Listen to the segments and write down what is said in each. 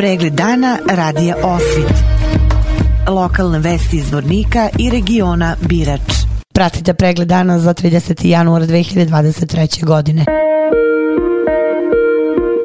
Pregled dana radija Osvit. Lokalne vesti iz Vornika i regiona Birač. Pratite pregled dana za 30. januar 2023. godine.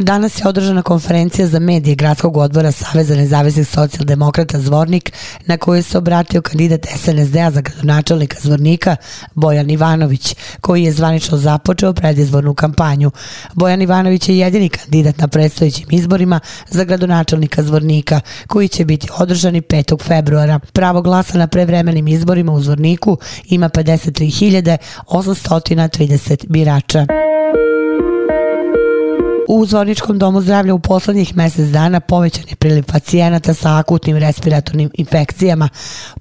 Danas je održana konferencija za medije Gradskog odbora Saveza nezavisnih socijaldemokrata Zvornik na kojoj se obratio kandidat SNSD-a za gradonačelnika Zvornika Bojan Ivanović, koji je zvanično započeo predizbornu kampanju. Bojan Ivanović je jedini kandidat na predstojećim izborima za gradonačelnika Zvornika, koji će biti održani 5. februara. Pravo glasa na prevremenim izborima u Zvorniku ima 53.830 birača u zvaničkom domu zdravlja u poslednjih mesec dana povećan je priliv pacijenata sa akutnim respiratornim infekcijama.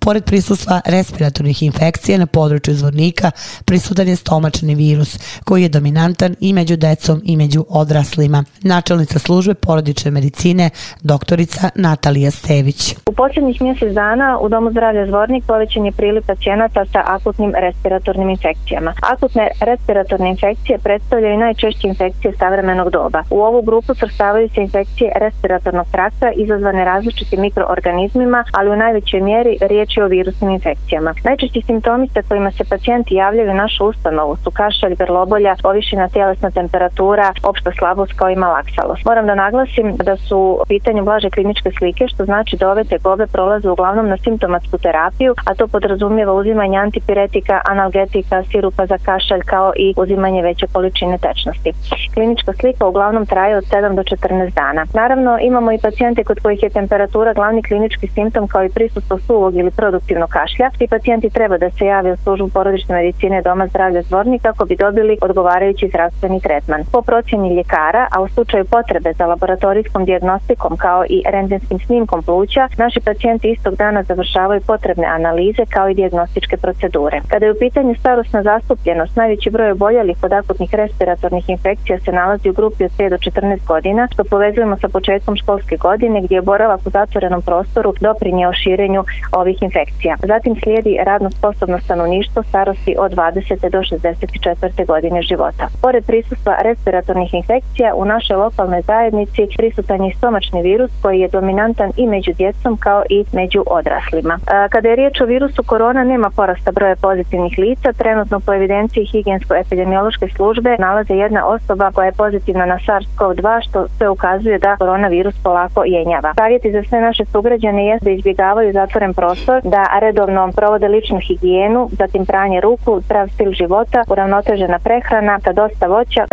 Pored prisustva respiratornih infekcija na području zvornika, prisutan je stomačni virus, koji je dominantan i među decom i među odraslima. Načelnica službe porodične medicine, doktorica Natalija Stević. U poslednjih mjesec dana u Domu zdravlja Zvornik povećan je priliv pacijenata sa akutnim respiratornim infekcijama. Akutne respiratorne infekcije predstavljaju najčešće infekcije savremenog doba. U ovu grupu srstavaju se infekcije respiratornog trakta izazvane različitim mikroorganizmima, ali u najvećoj mjeri riječ je o virusnim infekcijama. Najčešći simptomi sa kojima se pacijenti javljaju u našu ustanovu su kašalj, grlobolja, povišena tjelesna temperatura, opšta slabost kao i malaksalost. Moram da naglasim da su u pitanju blaže kliničke slike, što znači da ove tegobe prolaze uglavnom na simptomatsku terapiju, a to podrazumijeva uzimanje antipiretika, analgetika, sirupa za kašalj kao i uzimanje veće količine tečnosti. Klinička slika uglavnom uglavnom traje od 7 do 14 dana. Naravno, imamo i pacijente kod kojih je temperatura glavni klinički simptom kao i prisustvo suvog ili produktivnog kašlja. Ti pacijenti treba da se jave u službu porodične medicine Doma zdravlja Zvornik kako bi dobili odgovarajući zdravstveni tretman. Po procjeni ljekara, a u slučaju potrebe za laboratorijskom diagnostikom kao i rendenskim snimkom pluća, naši pacijenti istog dana završavaju potrebne analize kao i diagnostičke procedure. Kada je u pitanju starosna zastupljenost, najveći broj oboljelih od akutnih respiratornih infekcija se nalazi u grupi od 5 starije do 14 godina, što povezujemo sa početkom školske godine gdje je boravak u zatvorenom prostoru doprinio širenju ovih infekcija. Zatim slijedi radno sposobno stanovništvo starosti od 20. do 64. godine života. Pored prisustva respiratornih infekcija, u našoj lokalnoj zajednici prisutan je stomačni virus koji je dominantan i među djecom kao i među odraslima. Kada je riječ o virusu korona, nema porasta broja pozitivnih lica. Trenutno po evidenciji Higijensko-epidemiološke službe nalaze jedna osoba koja je pozitivna na SARS SARS-CoV-2 što sve ukazuje da koronavirus polako jenjava. Savjeti za sve naše sugrađane jest da izbjegavaju zatvoren prostor, da redovno provode ličnu higijenu, zatim pranje ruku, zdrav stil života, uravnotežena prehrana, ta dosta voća.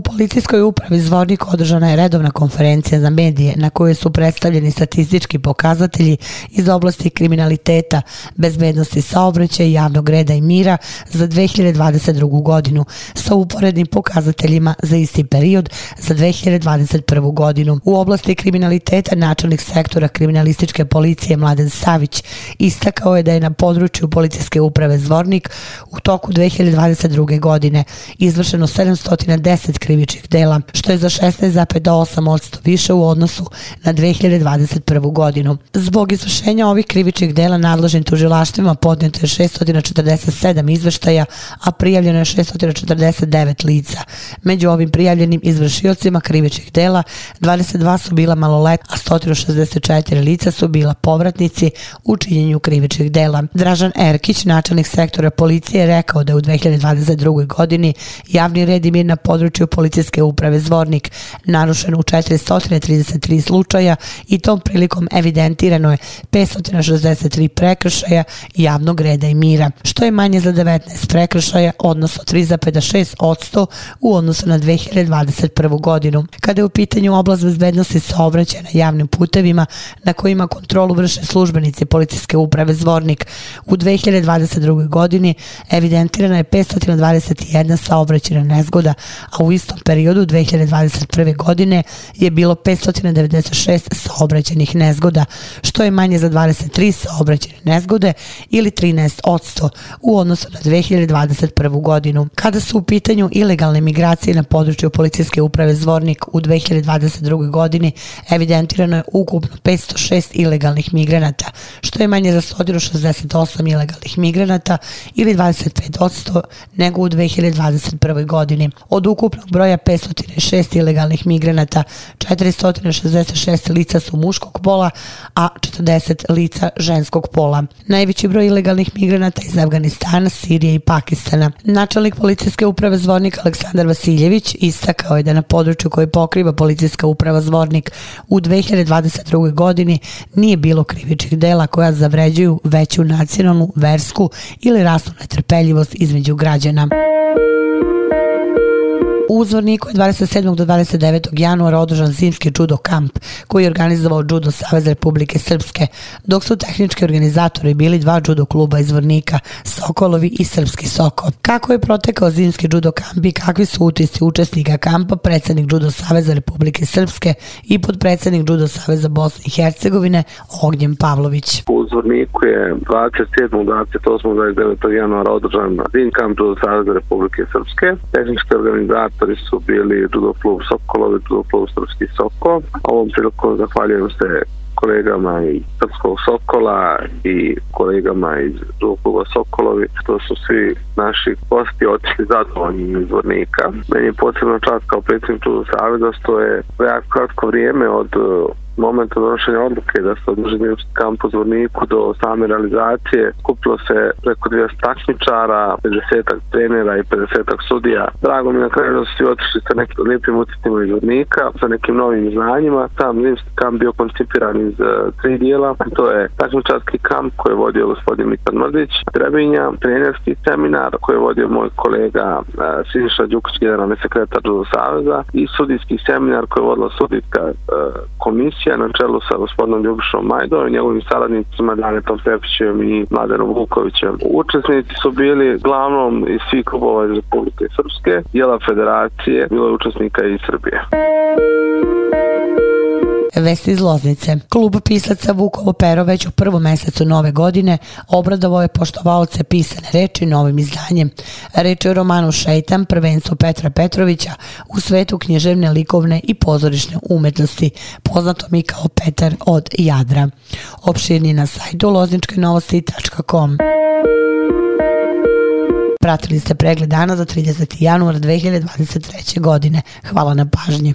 U policijskoj upravi Zvornik održana je redovna konferencija za medije na kojoj su predstavljeni statistički pokazatelji iz oblasti kriminaliteta, bezbednosti saobraćaja, javnog reda i mira za 2022. godinu sa uporednim pokazateljima za isti period za 2021. godinu. U oblasti kriminaliteta načelnik sektora kriminalističke policije Mladen Savić istakao je da je na području policijske uprave Zvornik u toku 2022. godine izvršeno 710 kriminaliteta krivičnih dela, što je za 16,8% više u odnosu na 2021. godinu. Zbog izvršenja ovih krivičnih dela nadložen tužilaštvima podneto je 647 izveštaja, a prijavljeno je 649 lica. Među ovim prijavljenim izvršiocima krivičnih dela 22 su bila maloletna, a 164 lica su bila povratnici u činjenju krivičnih dela. Dražan Erkić, načelnik sektora policije, rekao da u 2022. godini javni red i mir na području policijske uprave Zvornik narušeno u 433 slučaja i tom prilikom evidentirano je 563 prekršaja javnog reda i mira, što je manje za 19 prekršaja, odnosno 3,56% u odnosu na 2021. godinu. Kada je u pitanju oblast bezbednosti saobraćaja na javnim putevima, na kojima kontrolu vrše službenici policijske uprave Zvornik, u 2022. godini evidentirana je 521 saobraćajna nezgoda, a u istom periodu 2021. godine je bilo 596 saobraćenih nezgoda, što je manje za 23 saobraćene nezgode ili 13% u odnosu na 2021. godinu. Kada su u pitanju ilegalne migracije na području policijske uprave Zvornik u 2022. godini evidentirano je ukupno 506 ilegalnih migranata, što je manje za 168 ilegalnih migranata ili 25% nego u 2021. godini. Od ukupnog broja 506 ilegalnih migranata, 466 lica su muškog pola, a 40 lica ženskog pola. Najveći broj ilegalnih migranata iz Afganistana, Sirije i Pakistana. Načelnik policijske uprave Zvornik Aleksandar Vasiljević istakao je da na području koje pokriva policijska uprava Zvornik u 2022. godini nije bilo krivičnih dela koja zavređuju veću nacionalnu, versku ili rasnu netrpeljivost između građana. U Zvorniku je 27. do 29. januara održan zimski judo kamp koji je organizovao Judo Savez Republike Srpske, dok su tehnički organizatori bili dva judo kluba iz Zvornika, Sokolovi i Srpski Soko. Kako je protekao zimski judo kamp i kakvi su utisci učesnika kampa, predsednik Judo Saveza Republike Srpske i podpredsednik Judo Saveza Bosne i Hercegovine Ognjen Pavlović. U Zvorniku je 27. 28. 29. januara održan zimski kamp Judo Saveza Republike Srpske. Tehnički organizator donatori su bili Dudoplov Sokolovi, Dudoplov Srpski Sokol. Ovom prilikom zahvaljujem se kolegama iz Srpskog Sokola i kolegama iz Dugova Sokolovi, to su svi naši gosti otišli zadovoljni iz Vornika. Meni je posebno čast kao predsjednik Tudu Saveza, što je jako kratko vrijeme od momenta donošenja odluke da se održi Milčit kamp u Zvorniku do same realizacije Kuplo se preko 200 takmičara, 50 trenera i 50 sudija. Drago mi na kraju da su svi otišli sa nekim lijepim utisnima iz Zvornika, sa nekim novim znanjima. Sam Milčit kamp bio koncipiran iz e, tri dijela. To je takmičarski kamp koji je vodio gospodin Mikan Mrdić, Trebinja, trenerski seminar koji je vodio moj kolega uh, Siniša Đukić, generalni sekretar Saveza i sudijski seminar koji je vodila sudijska e, komisija je na čelu sa gospodinom Ljubišom Majdom i njegovim saradnicima Danetom Tepićem i Mladenom Vukovićem. Učesnici su bili glavnom iz svih klubova iz Republike Srpske, jela federacije, bilo je učesnika iz Srbije. Vesti iz Loznice. Klub pisaca Vukovo Pero već u prvom mesecu nove godine obradovao je poštovalce pisane reči novim izdanjem. Reč je o romanu Šeitan, prvenstvo Petra Petrovića u svetu književne, likovne i pozorišne umetnosti, poznato mi kao Petar od Jadra. Opširni na sajtu lozničkenovosti.com. Pratili ste pregled dana za 30. januar 2023. godine. Hvala na pažnji